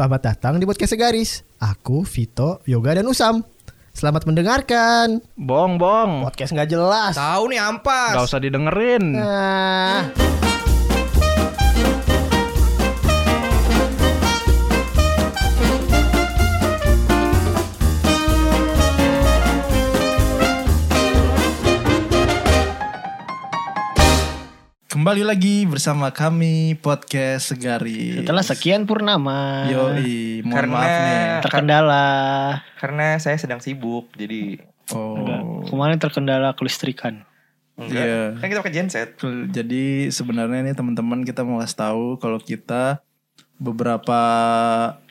Selamat datang di podcast Segaris. Aku, Vito, Yoga, dan Usam. Selamat mendengarkan. Bong, bong. Podcast nggak jelas. Tahu nih ampas. Gak usah didengerin. Nah, Kembali lagi bersama kami podcast Segari. setelah sekian purnama. Yoi, mohon Karena- maaf nih. Terkendala. Karena saya sedang sibuk, jadi Enggak. Oh, Kemarin terkendala kelistrikan. enggak. Iya. Kan kita pakai genset. Jadi sebenarnya nih teman-teman kita mau kasih tahu kalau kita beberapa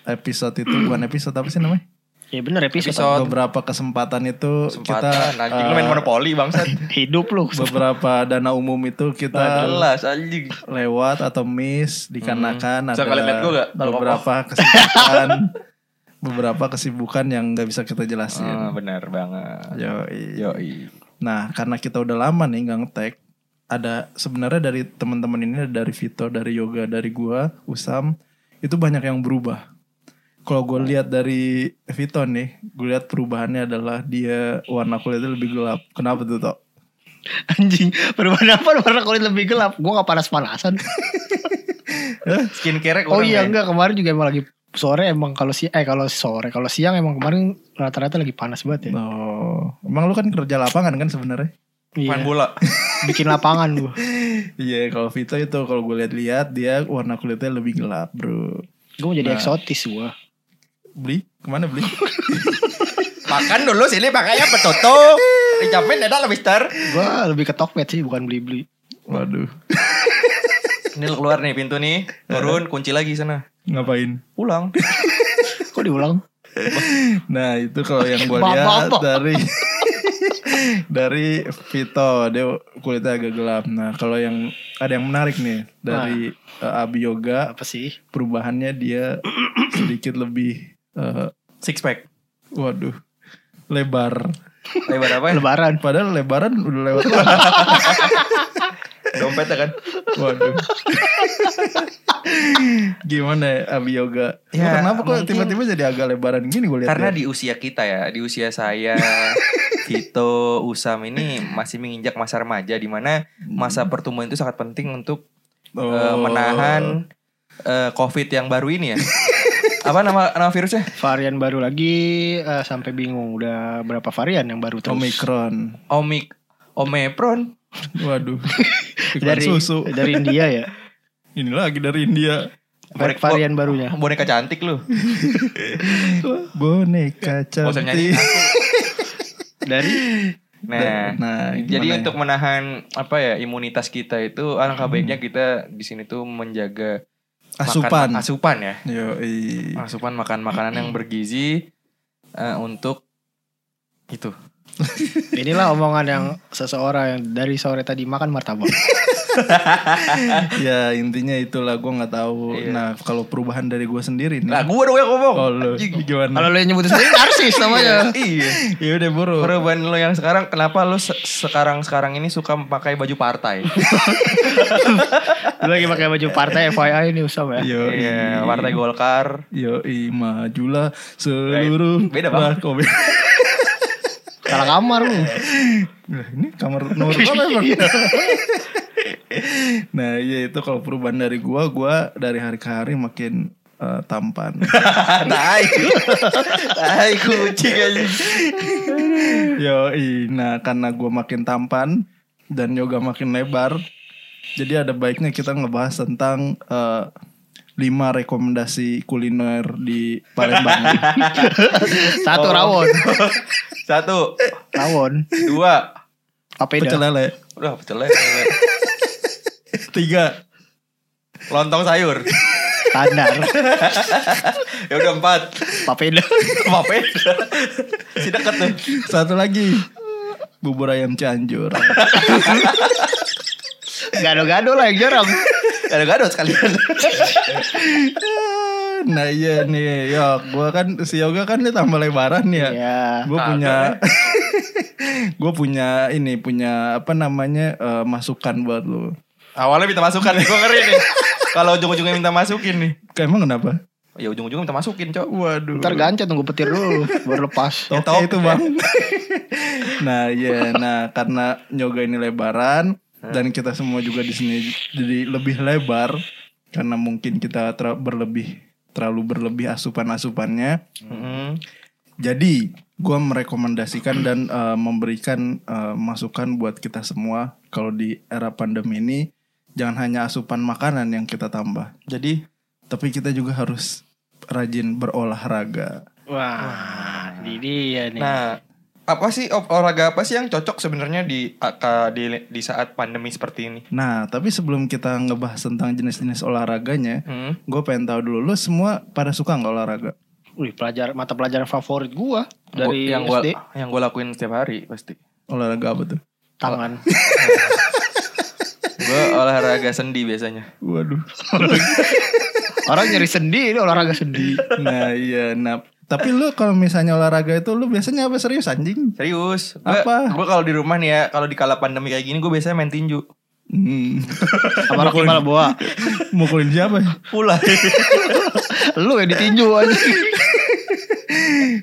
episode itu bukan episode apa sih namanya? Ya bener episode. Episode. Beberapa kesempatan itu Kesempatan. kita anjing lu main eh, monopoli bangsat. Hidup lu. beberapa dana umum itu kita jelas anjing. lewat atau miss dikarenakan Bisa ada kalian lihat gua nggak? Kalau beberapa kesibukan beberapa kesibukan yang nggak bisa kita jelasin. Ah, benar banget. Yoi. Yoi. Nah, karena kita udah lama nih nggak ngetek, ada sebenarnya dari teman-teman ini dari Vito, dari Yoga, dari gua, Usam, itu banyak yang berubah. Kalau gue lihat dari Vito nih, gue lihat perubahannya adalah dia warna kulitnya lebih gelap. Kenapa tuh, Tok? Anjing. Perubahan apa warna kulit lebih gelap? Gua gak panas-panasan. Skincare Oh iya enggak kemarin juga emang lagi sore emang kalau si eh kalau sore kalau siang emang kemarin rata-rata lagi panas banget ya. Oh, emang lu kan kerja lapangan kan sebenarnya? Main Iya. bola. Bikin lapangan gua. Iya, kalau Vito itu kalau gue lihat-lihat dia warna kulitnya lebih gelap, bro. Gua mau jadi Nah. eksotis gua. Beli? Ke mana beli? Makan dulu sini pakainya betutu. Dicapain ada lah mister. Gua lebih ke Tokped sih bukan beli-beli. Waduh, Ini lu keluar nih pintu nih. Turun kunci lagi sana. ngapain? Pulang. Kok diulang? Nah itu kalau yang gue Bapak, lihat Bapak. dari dari Vito dia kulitnya agak gelap. Nah kalau yang ada yang menarik nih dari uh, Abi Yoga Apa sih? perubahannya dia sedikit lebih uh, Six pack. waduh lebar. Lebar apa ya? Lebaran. Padahal lebaran udah lewat. Dompetnya kan. waduh. Gimana ya Abi Yoga? Ya, kenapa kok tiba-tiba jadi agak lebaran gini gue lihat? Karena di usia kita ya, di usia saya, Vito, Usam ini masih menginjak masa remaja di mana masa pertumbuhan itu sangat penting untuk eh, menahan eh, COVID yang baru ini ya. Apa nama nama virusnya? Varian baru lagi eh, sampai bingung udah berapa varian yang baru terus. Omikron. Omik Omepron. Waduh. Dari susu. dari India ya. Ini lagi dari India. Bonek- varian barunya. Boneka cantik lu. Boneka cantik. Dari Nah, Nah, jadi ya? untuk menahan apa ya imunitas kita itu alangkah baiknya kita di sini tuh menjaga makan- asupan. asupan ya. Yo, asupan makan makanan yang bergizi eh, untuk itu inilah omongan yang seseorang yang dari sore tadi makan martabak. ya intinya itulah gue nggak tahu. Iya. Nah kalau perubahan dari gue sendiri nih. nah gue dong yang ngomong oh lu Anjing. gimana? Kalau lo yang nyebut sendiri narsis namanya. iya ya udah buru. perubahan lo yang sekarang kenapa lo se- sekarang sekarang ini suka pakai baju partai Lu lagi pakai baju partai FYI ini Usam ya. Yo, iya partai Golkar Yo, majulah seluruh. Beda, Bang. Lah, kok beda? Salah kamar lu. Lah, ini kamar nomor berapa emang? nah iya itu kalau perubahan dari gua, gua dari hari ke hari makin eh, tampan. tai tai kucing aja Yo, nah karena gua makin tampan dan yoga makin lebar, jadi ada baiknya kita ngebahas tentang eh, lima rekomendasi kuliner di Palembang. Satu Oh. rawon. satu Rawon. dua Papeda. Pecel lele. udah pecel lele. Tiga. lontong sayur Standar. ya udah empat Papeda. apa ya si deket tuh Satu lagi. Bubur ayam Cianjur. Gado-gado lah yang jarang. gado-gado sekalian nah iya nih, ya gua kan si Yoga kan dia tambah lebaran ya. Iya. Gue punya gue punya ini punya apa namanya eh, masukan buat lu. awalnya minta masukan gue ngeri nih kalau ujung-ujungnya minta masukin nih Kayak emang kenapa? ya ujung-ujungnya minta masukin cok Waduh. Ntar gancet tunggu petir dulu baru lepas. Oke top. itu bang. nah iya, nah karena yoga ini lebaran dan kita semua juga di sini jadi lebih lebar karena mungkin kita berlebih terlalu berlebih asupan-asupannya. Mm-mm. Jadi gue merekomendasikan dan eh, memberikan eh, masukan buat kita semua kalau di era pandemi ini jangan hanya asupan makanan yang kita tambah, jadi tapi kita juga harus rajin berolahraga. Wah, ini dia nih. nah apa sih ol- olahraga apa sih yang cocok sebenarnya di, di di saat pandemi seperti ini Nah, tapi sebelum kita ngebahas tentang jenis-jenis olahraganya, Hmm. gue pengen tahu dulu, lu semua pada suka nggak olahraga? Wih, pelajar mata pelajaran favorit gua Gua- dari yang gua SD yang gua lakuin setiap hari pasti Olahraga apa tuh? tangan. Gue olahraga sendi biasanya. Waduh. Orang nyari sendi ini olahraga sendi. Nah, iya. Nah, tapi lu kalau misalnya olahraga itu lu biasanya apa serius anjing? Serius. Gua, Apa? Gue kalau di rumah nih ya, kalau di kala pandemi kayak gini gue biasanya main tinju. Hmm. Apa Rocky Balboa? Mukulin siapa? ya? Pula. Lu yang ditinju aja.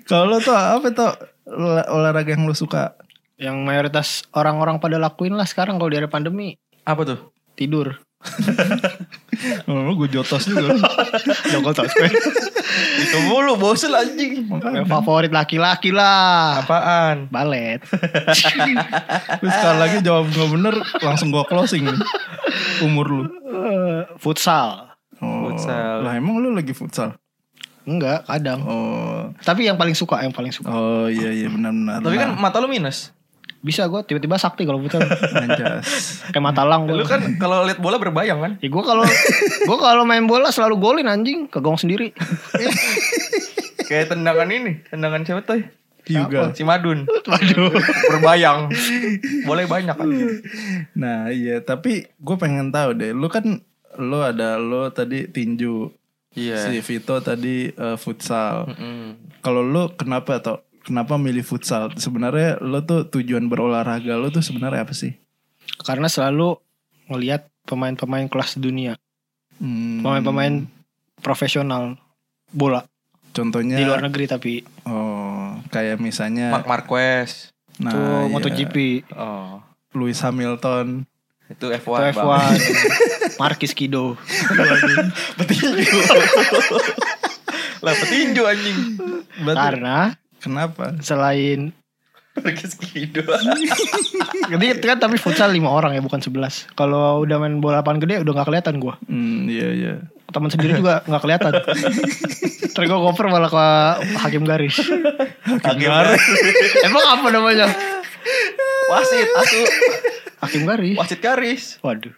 Kalau lu tuh apa tuh olah- olahraga yang lu suka? Yang mayoritas orang-orang pada lakuin lah sekarang kalau di era pandemi Apa tuh? tidur. Oh, gue jotos juga. Jongkol tas. Itu mulu bosen anjing. Yang favorit laki-laki lah. Apaan? Balet. Terus sekali lagi jawab gak bener langsung gua closing nih. Umur lu. Eh, futsal. Oh, Futsal. Lah emang lu lagi futsal? Enggak, kadang. Oh. Tapi yang paling suka, yang paling suka. Oh iya iya benar-benar. Tapi kan Nah, mata lu minus. Bisa gue tiba-tiba sakti kalau futsal. anjas. Kayak mata lang Lu gue. kan kalau lihat bola berbayang kan? Ya gue kalau gue kalau main bola selalu golin anjing ke gong sendiri. Kayak tendangan ini, tendangan siapa tuh? Juga. Si Madun. Waduh. Berbayang. Boleh banyak kan? Nah iya tapi gue pengen tahu deh. Lu kan lu ada lu tadi tinju. Iya. Si Vito tadi eh, futsal. Mm-mm. Kalau lu kenapa atau kenapa milih futsal? Sebenarnya lu tuh tujuan berolahraga lu tuh sebenarnya apa sih? Karena selalu ngelihat pemain-pemain kelas dunia, Hmm, pemain-pemain profesional bola contohnya di luar negeri tapi oh kayak misalnya Mark Marquez. nah itu iya, MotoGP, Oh. Lewis Hamilton Itu itu F1. Bang. F1, Marquis Kido. Petinju. lah petinju anjing. Berarti Karena kenapa? selain Marquez Kido. Jadi kan tapi futsal lima orang ya bukan 11 Kalau udah main bola lapangan gede udah gak kelihatan gue Hmm, iya iya. Teman sendiri juga gak kelihatan Terus gue cover malah ke hakim garis Hakim garis. Emang apa namanya? Wasit, asu. Hakim garis Wasit garis. Waduh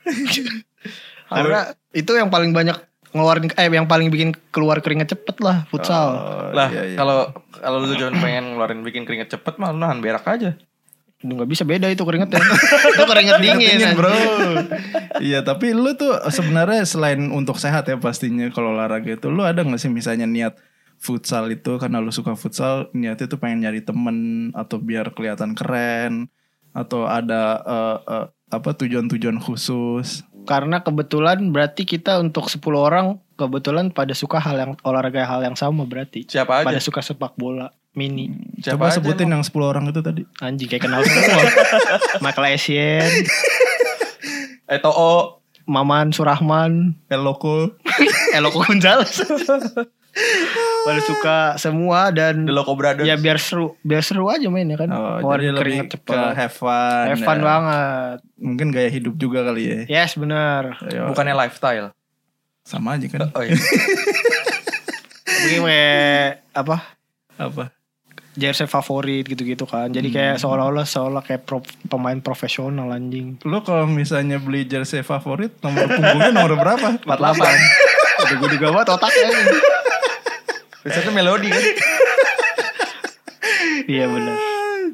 Karena itu yang paling banyak ngeluarin eh yang paling bikin keluar keringet cepet lah futsal. Oh, Lah, iya, iya. kalau kalau lu jangan pengen ngeluarin bikin keringet cepet mah lu nahan berak aja. Udah nggak bisa beda itu keringetnya. itu keringet dingin, Dingin, bro. iya, tapi lu tuh sebenarnya selain untuk sehat ya pastinya kalau olahraga itu lu ada gak sih misalnya niat futsal itu karena lu suka futsal niatnya tuh pengen nyari temen atau biar kelihatan keren atau ada eh, eh, apa tujuan-tujuan khusus Karena kebetulan berarti kita untuk 10 orang kebetulan pada suka hal yang olahraga hal yang sama berarti. Siapa aja? Pada suka sepak bola mini. Siapa coba aja sebutin emang? yang 10 orang itu tadi Anjing kayak kenal semua. Michael Essien, Eh To'o. Maman Surahman, Eloko Eloko Gonzales. pada suka semua dan The Loco Brothers. ya biar seru, biar seru aja mainnya kan. oh, Keluarin jadi lebih keringet ke cepet. have fun Have fun ya. banget. mungkin gaya hidup juga kali ya Yes bener. Ayo, Bukannya lifestyle. sama aja kan Oh iya. Begini apa apa jersey favorit gitu-gitu kan. Jadi kayak seolah-olah seolah kayak pro- pemain profesional anjing. Lo kalau misalnya beli jersey favorit nomor punggungnya nomor berapa? 48. Udah gue juga banget otaknya. Biasanya melodi kan. Iya bener.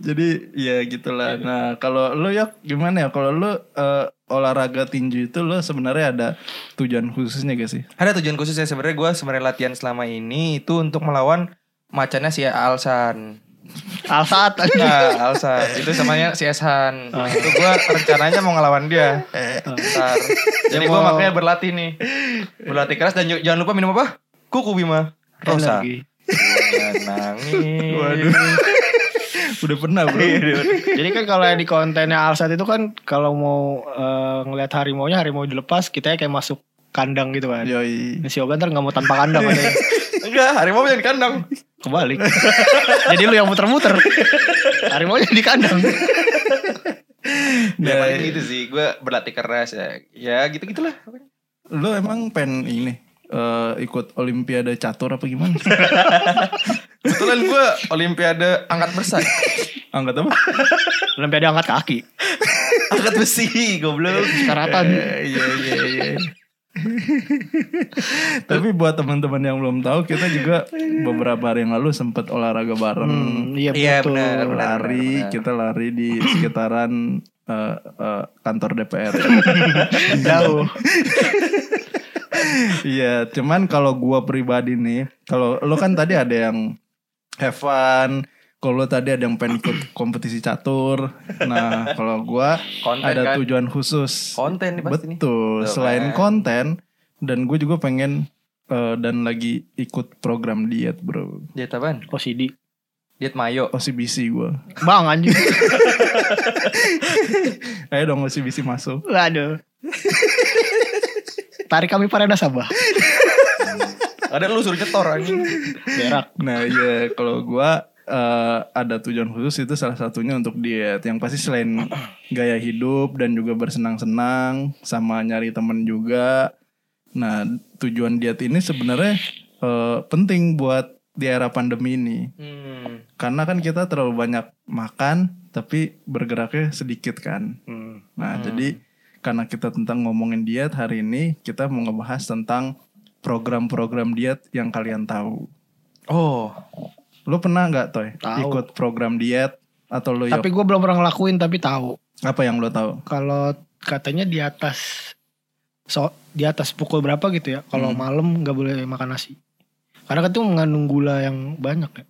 Jadi ya gitulah. Nah kalau lo ya gimana ya? Kalau lo eh, olahraga tinju itu lo sebenarnya ada tujuan khususnya gak sih? Ada tujuan khusus ya sebenarnya gue sebenarnya latihan selama ini itu untuk melawan macannya si Alsan. Anjing. Nah, Alsan itu samanya si Eshan. Nah, itu gue rencananya mau ngelawan dia. Ntar. Jadi gue makanya berlatih nih. Berlatih keras dan jangan lupa minum apa? Kuku Bima Rosa. Energi. Nangis. Waduh. Udah pernah bro. Jadi kan kalau yang di kontennya Alsat itu kan kalau mau eh, ngeliat harimau-nya harimau dilepas kita kayak masuk kandang gitu kan. Yoi. Nah, si Yoga ntar gak mau tanpa kandang katanya. Enggak, harimau yang di kandang. Kebalik. Jadi lu yang muter-muter. harimau di kandang. Ya paling gitu sih, gue berlatih keras ya. Ya gitu-gitulah. Lu emang pengen ini eh, ikut olimpiade catur apa gimana? Kebetulan gue olimpiade angkat bersai. Angkat apa? Olimpiade angkat kaki. angkat besi, goblok. Karatan. Iya iya iya. Tapi buat teman-teman yang belum tahu, kita juga beberapa hari yang lalu sempat olahraga bareng. Hmm, iya Iya, betul. benar, benar. lari, kita lari di sekitaran eh, eh, kantor DPR. Jauh. Iya, cuman kalau gua pribadi nih, kalau lo kan tadi ada yang have fun, kalau lo tadi ada yang pengen ikut kompetisi catur. Nah, kalau gua Konten ada kan. tujuan khusus. Konten nih pasti nih. Betul, Tuh, selain kan. konten dan gue juga pengen eh, dan lagi ikut program diet, Bro. Diet apaan? OCD. Diet mayo. OCBC gue. Bang anjing. Ayo dong OCBC masuk. Waduh. Tarik kami pada nasabah. Ada lu suruh nyetor anjing. Berak. Nah, iya kalau gua eh, ada tujuan khusus itu salah satunya untuk diet. Yang pasti selain gaya hidup dan juga bersenang-senang sama nyari temen juga. Nah, tujuan diet ini sebenarnya eh, penting buat di era pandemi ini. Hmm. Karena kan kita terlalu banyak makan tapi bergeraknya sedikit kan. Hmm. Nah, jadi karena kita tentang ngomongin diet hari ini kita mau ngebahas tentang program-program diet yang kalian tahu. Oh, Lo pernah nggak toy Tahu. ikut program diet atau lo Tapi gue belum pernah ngelakuin tapi tahu. apa yang lo tahu? Kalau katanya di atas so di atas pukul berapa gitu ya. Kalau Hmm. malam nggak boleh makan nasi. Karena kan itu mengandung gula yang banyak ya.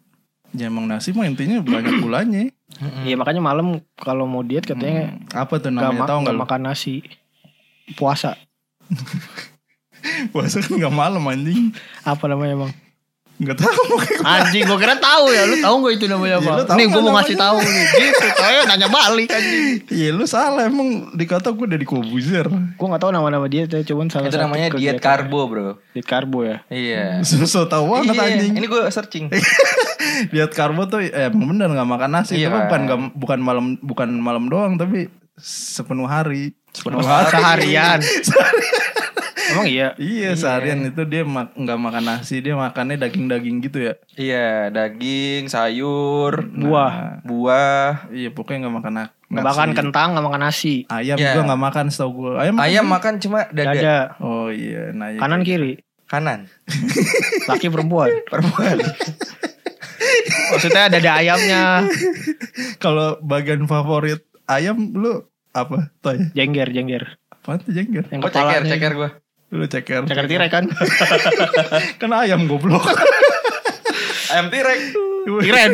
Ya emang nasi mah intinya banyak gulanya. Iya makanya malam kalau mau diet katanya Hmm, apa tuh namanya ma- tahu nggak makan nasi. Puasa. Puasa kan nggak malam anjing. Apa namanya emang? Nggak tahu. Anjing gue kira tahu ya. Lu tahu gak itu namanya Ya, apa? tahu Nih gue mau ngasih tahu nih. Gitu. Soalnya nanya balik anjing. Iya lu salah emang dikata gue dari Kobuzer. Gue gak tahu nama-nama diet ya. Cuman salah itu namanya diet karbo, Bro. Diet karbo ya. Iya. Susu tahu banget Iya, anjing. Ini gue searching. Diet karbo tuh eh, emang bener nggak makan nasi. Iya, tapi kan. bukan nggak- bukan malam bukan malam doang tapi sepenuh hari. Sepenuh Seharian. Emang iya. Iya seharian itu dia mak- nggak makan nasi dia makannya daging-daging gitu ya. Iya, daging, sayur, Buah. buah. Iya pokoknya nggak makan na- Gak nasi. makan kentang, gak makan nasi. Ayam Ya. juga nggak makan setahu gue. Ayam makan Ayam juga? makan cuma dada. Dada. Oh iya, nah iya. Kanan kiri. Kanan. Laki perempuan. Perempuan. Maksudnya dada ayamnya. Kalau bagian favorit ayam lu apa? Toy. Jengger, jengger. Apa tuh jengger? Yang Oh, ceker, ceker gue. Lu ceker. Ceker tirai kan. kan ayam goblok. Ayam tirek. Tiren.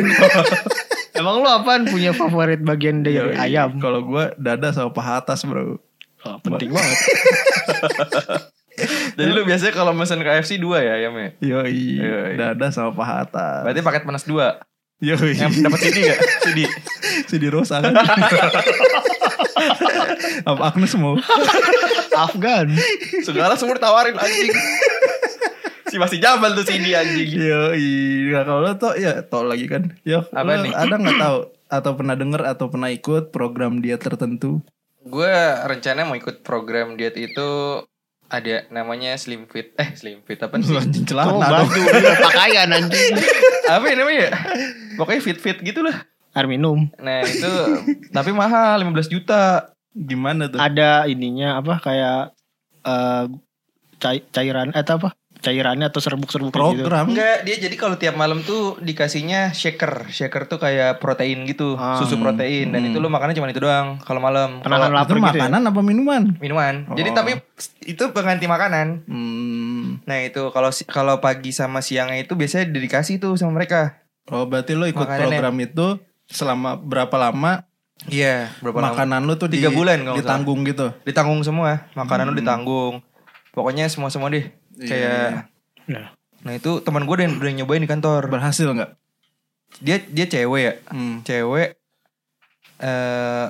Emang lu apaan punya favorit bagian dari Yoi. ayam? Kalau gua dada sama paha atas, Bro. Oh, penting banget. Jadi lu biasanya kalau mesen KFC dua ya ayamnya? Yoi. Yoi. Dada sama paha atas. Berarti paket panas dua. Yoi. Yang dapat CD gak? CD. di Rosa kan. Apa Agnes mau? Afgan. Segala semua ditawarin anjing. si masih jambal tuh CD anjing. Yoi. Nah, kalau lo tau ya tau lagi kan. Ya, Apa lo nih? ada nggak tahu atau pernah denger atau pernah ikut program diet tertentu? Gue rencana mau ikut program diet itu ada namanya Slim Fit. Eh Slim Fit apa sih? Anjing Oh, celana baju iya, pakaian anjing. apa ya namanya? Pokoknya fit fit gitu lah. Air minum. Nah itu tapi mahal 15 juta. Gimana tuh? Ada ininya apa kayak eh cai- cairan eh apa? Cairannya atau serbuk-serbuk gitu. program Enggak, dia jadi kalau tiap malam tuh dikasihnya shaker. Shaker tuh kayak protein gitu, Ah. susu protein dan Hmm. itu lu makannya cuma itu doang kalau malam. Penahan Kalau lapar itu gitu ya. makanan apa minuman? minuman. Jadi Oh. tapi itu pengganti makanan. Hmm. Nah, itu kalau si- kalau pagi sama siangnya itu biasanya dedikasi tuh sama mereka. Oh berarti lo ikut Makanannya. program itu selama berapa lama Iya, berapa lama? makanan lo tuh di, Tiga bulan kalau ditanggung gitu? Ditanggung semua, makanan lu Hmm. ditanggung. Pokoknya semua-semua deh. Iya. Kayak Nah, Nah itu teman gue udah, udah nyobain di kantor. Berhasil nggak? Dia dia cewek ya, Hmm. cewek eh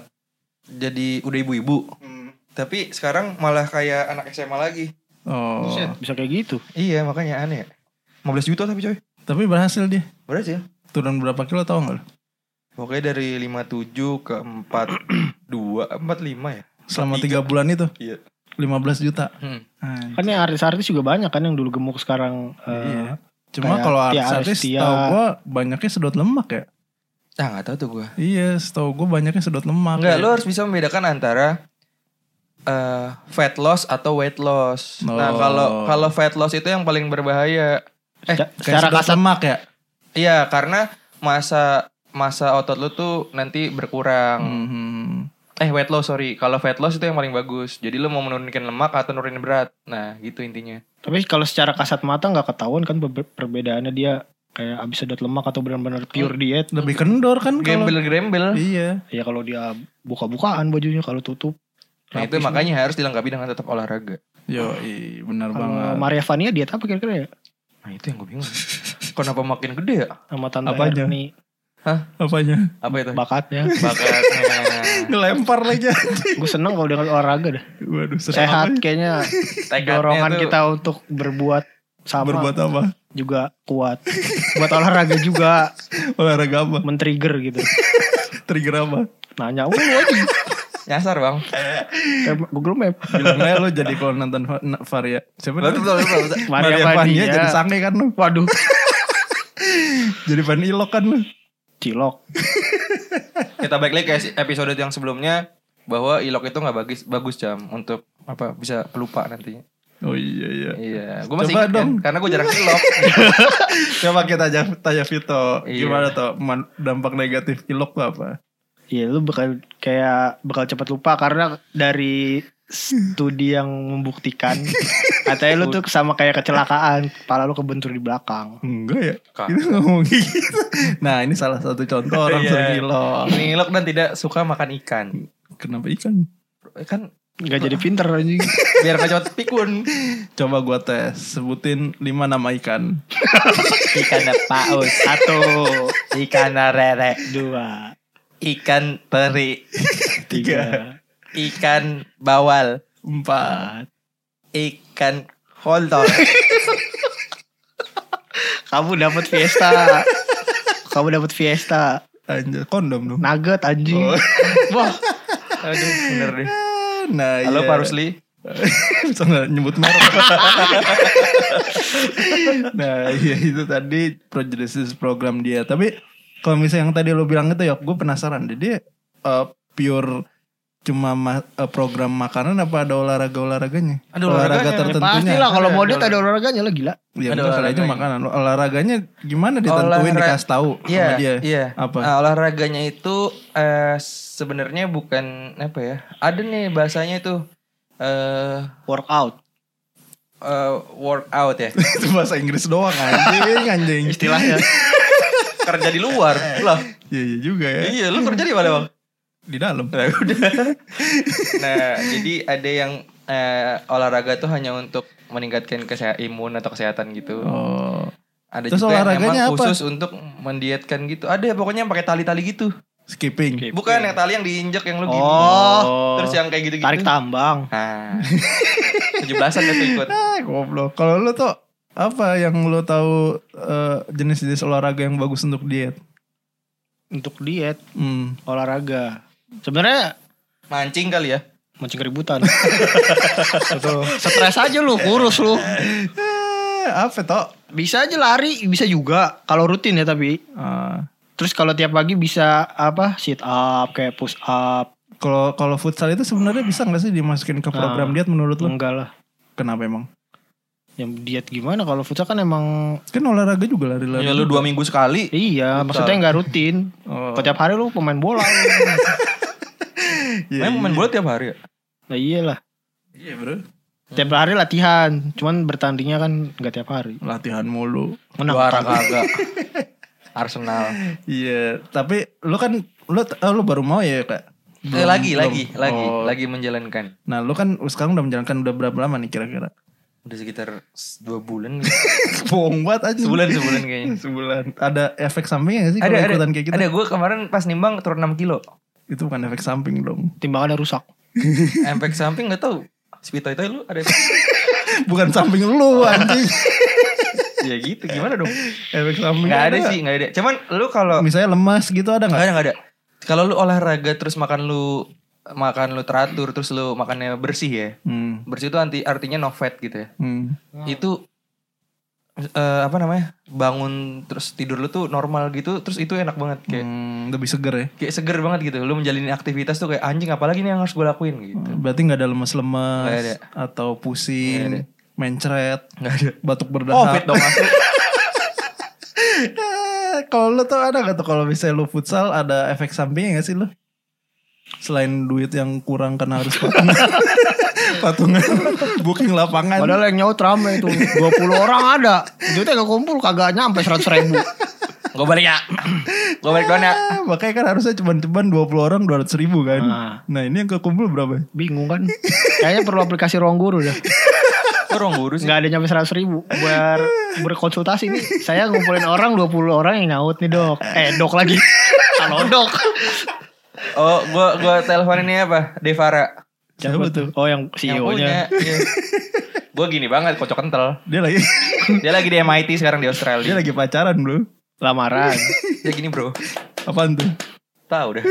jadi udah ibu-ibu. Tapi sekarang malah kayak anak SMA lagi. Oh. Bisa kayak gitu. Iya makanya aneh ya. 15 juta tapi coy. Tapi berhasil dia. Berhasil. Turun berapa kilo tau nggak? lu? Pokoknya dari 57 ke 42, 45 ya. Selama 43. tiga bulan itu Iya. 15 juta. Hmm. Ay. Kan yang artis-artis juga banyak kan yang dulu gemuk sekarang eh, Iya. Cuma kalau Tia artis Arestia. tau gue banyaknya sedot lemak ya. Ah gak tahu tuh gue. Iya, setahu gue banyaknya sedot lemak. Enggak, ya. lo harus bisa membedakan antara eh fat loss atau weight loss. Nah, Oh. kalau kalau fat loss itu yang paling berbahaya. Eh, secara sedot kasat lemak ya. iya, karena masa masa otot lu tuh nanti berkurang. Hmm. Eh, weight loss, sorry. Kalau fat loss itu yang paling bagus. Jadi lu mau menurunkan lemak atau nurunin berat. Nah, gitu intinya. Tapi kalau secara kasat mata nggak ketahuan kan per- perbedaannya dia kayak abis sedot lemak atau benar-benar pure diet. Lebih kendor kan kalau. Gembel-gembel. Iya. Ya kalau dia buka-bukaan bajunya kalau tutup. Nah, itu makanya harus dilengkapi dengan tetap olahraga. Yo, benar banget. Maria Vania diet apa kira-kira ya? Nah, itu yang gue bingung. Kenapa makin gede ya? Sama Tante Apanya? Erni Apanya? Apa itu? bakatnya. Bakatnya. Ngelempar lagi. Gue seneng kalau dengan olahraga dah. Waduh, Sehat kayaknya dorongan tuh- kita untuk berbuat sama Berbuat apa? juga kuat. Buat olahraga juga Olahraga apa? men-trigger gitu. Trigger apa? Nanya lu aja Nyasar, Bang. Google Map. Bilangnya lo jadi kalau nonton Varia. Siapa namanya? Vania Vania. jadi sange kan lo. Waduh, Jadi Van Ilok kan lo. cilok. Kita balik lagi ke episode yang sebelumnya bahwa ilok itu nggak bagus bagus jam untuk apa bisa pelupa nantinya. Oh iya iya. Iya, gue masih Coba ingat dong. kan, karena gue jarang ilok. Coba kita tanya, tanya Vito. Iya. Gimana tuh dampak negatif ilok tuh apa? Iya lu bakal kayak bakal cepat lupa karena dari studi yang membuktikan katanya lu tuh sama kayak kecelakaan kepala lu kebentur di belakang Enggak ya. Kak. Kita ngomong gitu. Nah ini salah satu contoh orang Iya. sering ilok. Ini ilok dan tidak suka makan ikan. Kenapa ikan? Kan nggak jadi pinter anjing biar gak cepat pikun. Coba gua tes. Sebutin lima nama ikan. Ikan paus, satu ikan rere, dua ikan peri, tiga ikan bawal, Empat. ikan kontol. kamu dapat fiesta kamu dapat fiesta Anjir, kondom dong. nugget anjing Oh. wah Aduh, bener deh. Nah, Halo iya. Pak Rusli. Bisa nggak nyebut merek. nah iya itu tadi prejudices program dia. Tapi kalau misalnya yang tadi lo bilang itu ya gue penasaran deh dia eh, pure cuma ma- eh, program makanan apa ada olahraga olahraganya? Ada olahraga tertentunya. pasti lah kalau mau ada diet ada olahraganya lah gila Ya Ada olahraganya. makanan. Olahraganya gimana ditentuin Olahra- dikasih tahu Iya, sama dia? iya. Apa? Nah, olahraganya itu eh sebenarnya bukan apa ya? Ada nih bahasanya itu eh workout eh, workout ya. itu bahasa Inggris doang anjing anjing. istilahnya Kerja di luar. Loh. Iya iya juga ya. Iya, lu kerja di mana, Bang? Di dalam. Nah, udah. nah, jadi ada yang eh, olahraga tuh hanya untuk meningkatkan kesehatan imun atau kesehatan gitu. Oh. Ada Terus juga yang olahraganya emang apa? khusus untuk mendietkan gitu. Ada pokoknya yang pakai tali-tali gitu. Skipping. Bukan yang tali yang diinjek yang lu gini. Oh. Terus yang kayak gitu-gitu. tarik tambang Nah. 17-an dia tuh ikut. Ah, goblok. Kalau lu tuh apa yang lu tahu eh, jenis-jenis olahraga yang bagus untuk diet? untuk diet Hmm. olahraga sebenarnya Mancing kali ya. mancing keributan stres aja lu kurus lu Eh, apa toh? bisa aja lari bisa juga kalau rutin ya tapi Ah, terus kalau tiap pagi bisa apa sit up kayak push up kalau kalau futsal itu sebenarnya bisa nggak sih dimasukin ke program Nah. diet menurut lu? enggak lah Kenapa emang? yang diet gimana kalau futsal kan emang Kan olahraga juga lari-lari. Ya lu dua minggu sekali. iya Futsal. maksudnya nggak rutin Oh, kalau tiap hari lu pemain bola iya, Main main iya. bola tiap hari ya? nah iyalah Iya, Bro. tiap hari latihan cuman bertandingnya kan nggak tiap hari Latihan mulu. menang Juara kagak. Arsenal. Iya, tapi lu kan lu oh, lu baru mau ya, Kak? Eh, Belum- lagi, belum. lagi, lagi, Oh. lagi menjalankan. Nah, lu kan sekarang udah menjalankan udah berapa lama nih kira-kira? Udah sekitar dua bulan. Bohong banget aja. sebulan sebulan kayaknya. Sebulan. Ada efek sampingnya gak sih kalau Ada ada. ikutan kayak gitu? Ada gue kemarin pas nimbang turun 6 kilo. Itu bukan efek samping dong. Timbangannya rusak. Efek samping gak tahu. Spito itu lu ada efek. Bukan samping lu anjing. ya gitu gimana dong? efek samping. Gak ada sih, gak ada. Cuman lu kalau Misalnya lemas gitu ada Gak nggak? ada, gak ada. Kalau lu olahraga terus makan lu makan lu teratur terus lu makannya bersih ya. Hmm. Bersih itu anti artinya no fat gitu ya. Hmm. Itu eh, apa namanya? Bangun terus tidur lu tuh normal gitu, terus itu enak banget kayak Hmm, lebih seger ya. kayak seger banget gitu. Lu menjalani aktivitas tuh kayak anjing apalagi nih yang harus gue lakuin gitu. Berarti nggak ada ada. atau pusing, mencret, Nggak ada. batuk Oh, berdahak. fit dong kalau lu tuh ada gak tuh kalau misalnya lu futsal ada efek sampingnya gak sih lu? Selain duit yang kurang karena harus patungan booking lapangan. Padahal yang nyaut rame itu 20 orang ada Duitnya gak kumpul kagak nyampe 100 ribu gue balik ya. gue balik duluan ya. Ah, makanya kan harusnya cuman-cuman 20 orang 200 ribu kan. Nah. Nah ini yang kekumpul berapa? Bingung kan Kayaknya perlu aplikasi ruang guru dah Kok orang guru sih? Gak ada nyampe 100 ribu Biar berkonsultasi nih Saya ngumpulin orang 20 orang yang nyaut nih dok Eh dok lagi Halo dok Oh, gue gua telepon ini apa? Devara. Siapa tuh? Oh yang Yang CEO-nya punya. Iya. gue gini banget, kocok kental. Dia lagi Dia lagi di MIT sekarang di dia Australia. lagi pacaran bro. Lamaran Dia gini bro. Apaan tuh? Tahu dah.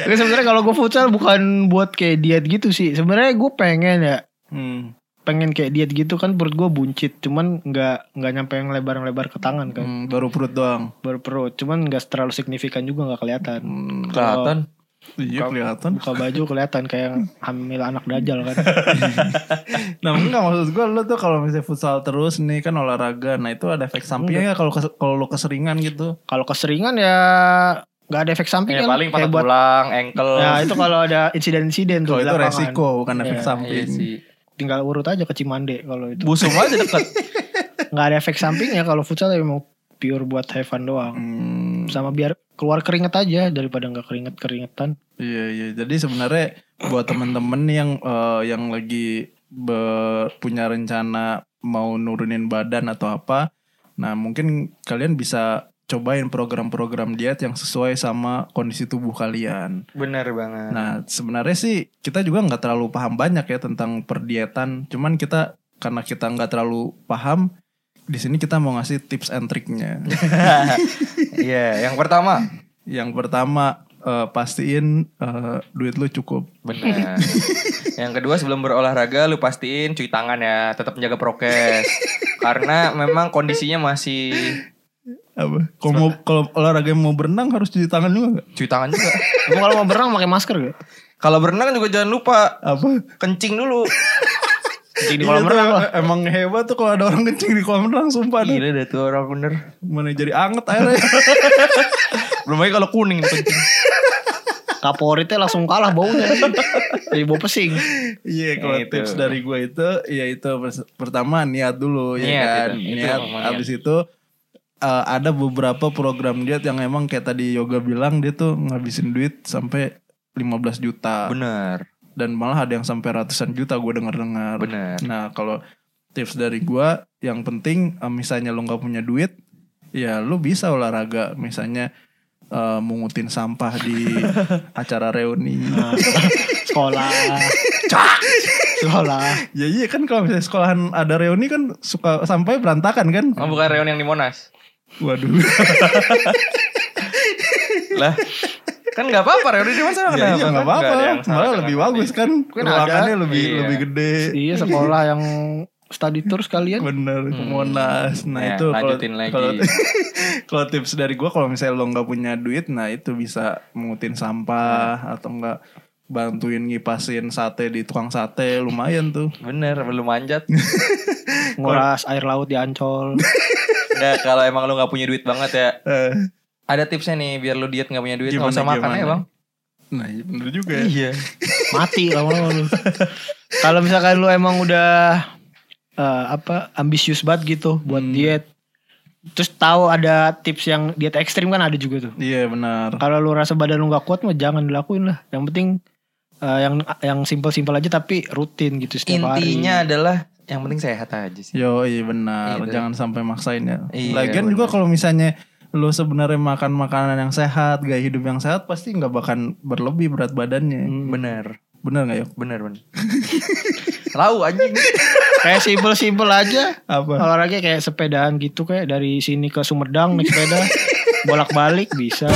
Tapi sebenarnya kalau gue futsal bukan buat kayak diet gitu sih Sebenarnya gue pengen ya Hmm. pengen kayak diet gitu kan perut gue buncit cuman nggak nggak nyampe yang lebar-lebar ke tangan kan Hmm, baru perut doang. baru perut cuman nggak terlalu signifikan juga nggak kelihatan Hmm, Kelihatan. Iya kelihatan. buka baju kelihatan kayak hamil anak dajal kan Nah enggak maksud gue lo tuh kalau misalnya futsal terus nih kan olahraga. Nah itu ada efek sampingnya nggak kalau kalau lo keseringan gitu. kalau keseringan ya nggak ada efek samping Ya kan paling patah buat tulang, ankle. ya itu kalau ada insiden-insiden tuh Kalau di itu lapangan. resiko bukan efek Iya, samping. Iya sih. tinggal urut aja ke Cimande kalau itu Busum aja deket. nggak ada efek sampingnya kalau futsal ya mau pure buat have fun doang Hmm, sama biar keluar keringet aja daripada nggak keringet keringetan iya iya. Jadi sebenarnya buat temen-temen yang eh, yang lagi be- punya rencana mau nurunin badan atau apa, nah mungkin kalian bisa cobain program-program diet yang sesuai sama kondisi tubuh kalian. Bener banget. Nah sebenarnya sih kita juga nggak terlalu paham banyak ya tentang perdietan. Cuman kita karena kita nggak terlalu paham, di sini kita mau ngasih tips and triknya. Iya, yang pertama. Yang pertama eh, pastiin eh, duit lu cukup. Bener. yang kedua sebelum berolahraga lu pastiin cuci tangan ya, tetap menjaga prokes. Karena memang kondisinya masih Apa? Kalau mau kalau olahraga mau berenang harus cuci tangan juga nggak? cuci tangan juga. Emang kalau mau berenang pakai masker gak? Kalau berenang juga jangan lupa Apa? kencing dulu. Di Iya kolam renang lah. Emang hebat tuh kalau ada orang kencing di kolam renang sumpah. Gila dah tuh orang bener. Mana jadi anget airnya. Belum lagi kalau kuning kencing. Kaporitnya langsung kalah baunya. Jadi bau pesing. Iya kalau Itu. tips dari gue itu ya itu pertama niat dulu Niat ya kan. itu. Itu Niat niat. abis itu eh, ada beberapa program diet yang emang kayak tadi Yoga bilang dia tuh ngabisin duit sampai 15 juta Bener, dan malah ada yang sampai ratusan juta gue dengar-dengar. Nah kalau tips dari gue yang penting eh, misalnya lo nggak punya duit ya lo bisa olahraga misalnya eh, mungutin sampah di acara reuni. Sekolah. Sekolah. Ya iya kan kalau misalnya sekolahan ada reuni kan suka sampai berantakan kan. Oh bukan reuni yang di Monas. Waduh. lah kan nggak apa-apa reuni di Monas ya kenapa? iya Kan nggak apa-apa. Malah lebih bagus kan. Ruangannya lebih Iya. lebih gede. Iya sekolah yang study tour sekalian. Bener ke Monas. Nah Ya, itu kalau lanjutin lagi. kalau kalau tips dari gua kalau misalnya lo nggak punya duit, nah itu bisa mengutin sampah atau enggak bantuin ngipasin sate di tukang sate lumayan tuh. Bener, belum manjat. Nguras air laut di Ancol. Nggak, kalau emang lu nggak punya duit banget ya. Ada tipsnya nih biar lu diet nggak punya duit nggak Gimana, usah makan ya bang. nah iya bener juga ya. Iya. Mati lama-lama lu. Kalau misalkan lu emang udah eh, apa ambisius banget gitu buat Hmm. diet. Terus tahu ada tips yang diet ekstrim kan ada juga tuh. Iya benar. Kalau lu rasa badan lu gak kuat mah jangan dilakuin lah. Yang penting eh, yang yang simpel-simpel aja tapi rutin gitu setiap hari. Intinya adalah yang penting sehat aja sih. Yo iya benar, Gitu. jangan sampai maksain ya. Iya, Lagian juga kalau misalnya lu sebenarnya makan makanan yang sehat, gaya hidup yang sehat pasti nggak bakal berlebih berat badannya. Hmm. Bener, Bener nggak yuk? bener bener. Tahu anjing. Kayak simpel-simpel aja. Apa? Olahraga kayak sepedaan gitu kayak dari sini ke Sumedang naik sepeda bolak-balik bisa.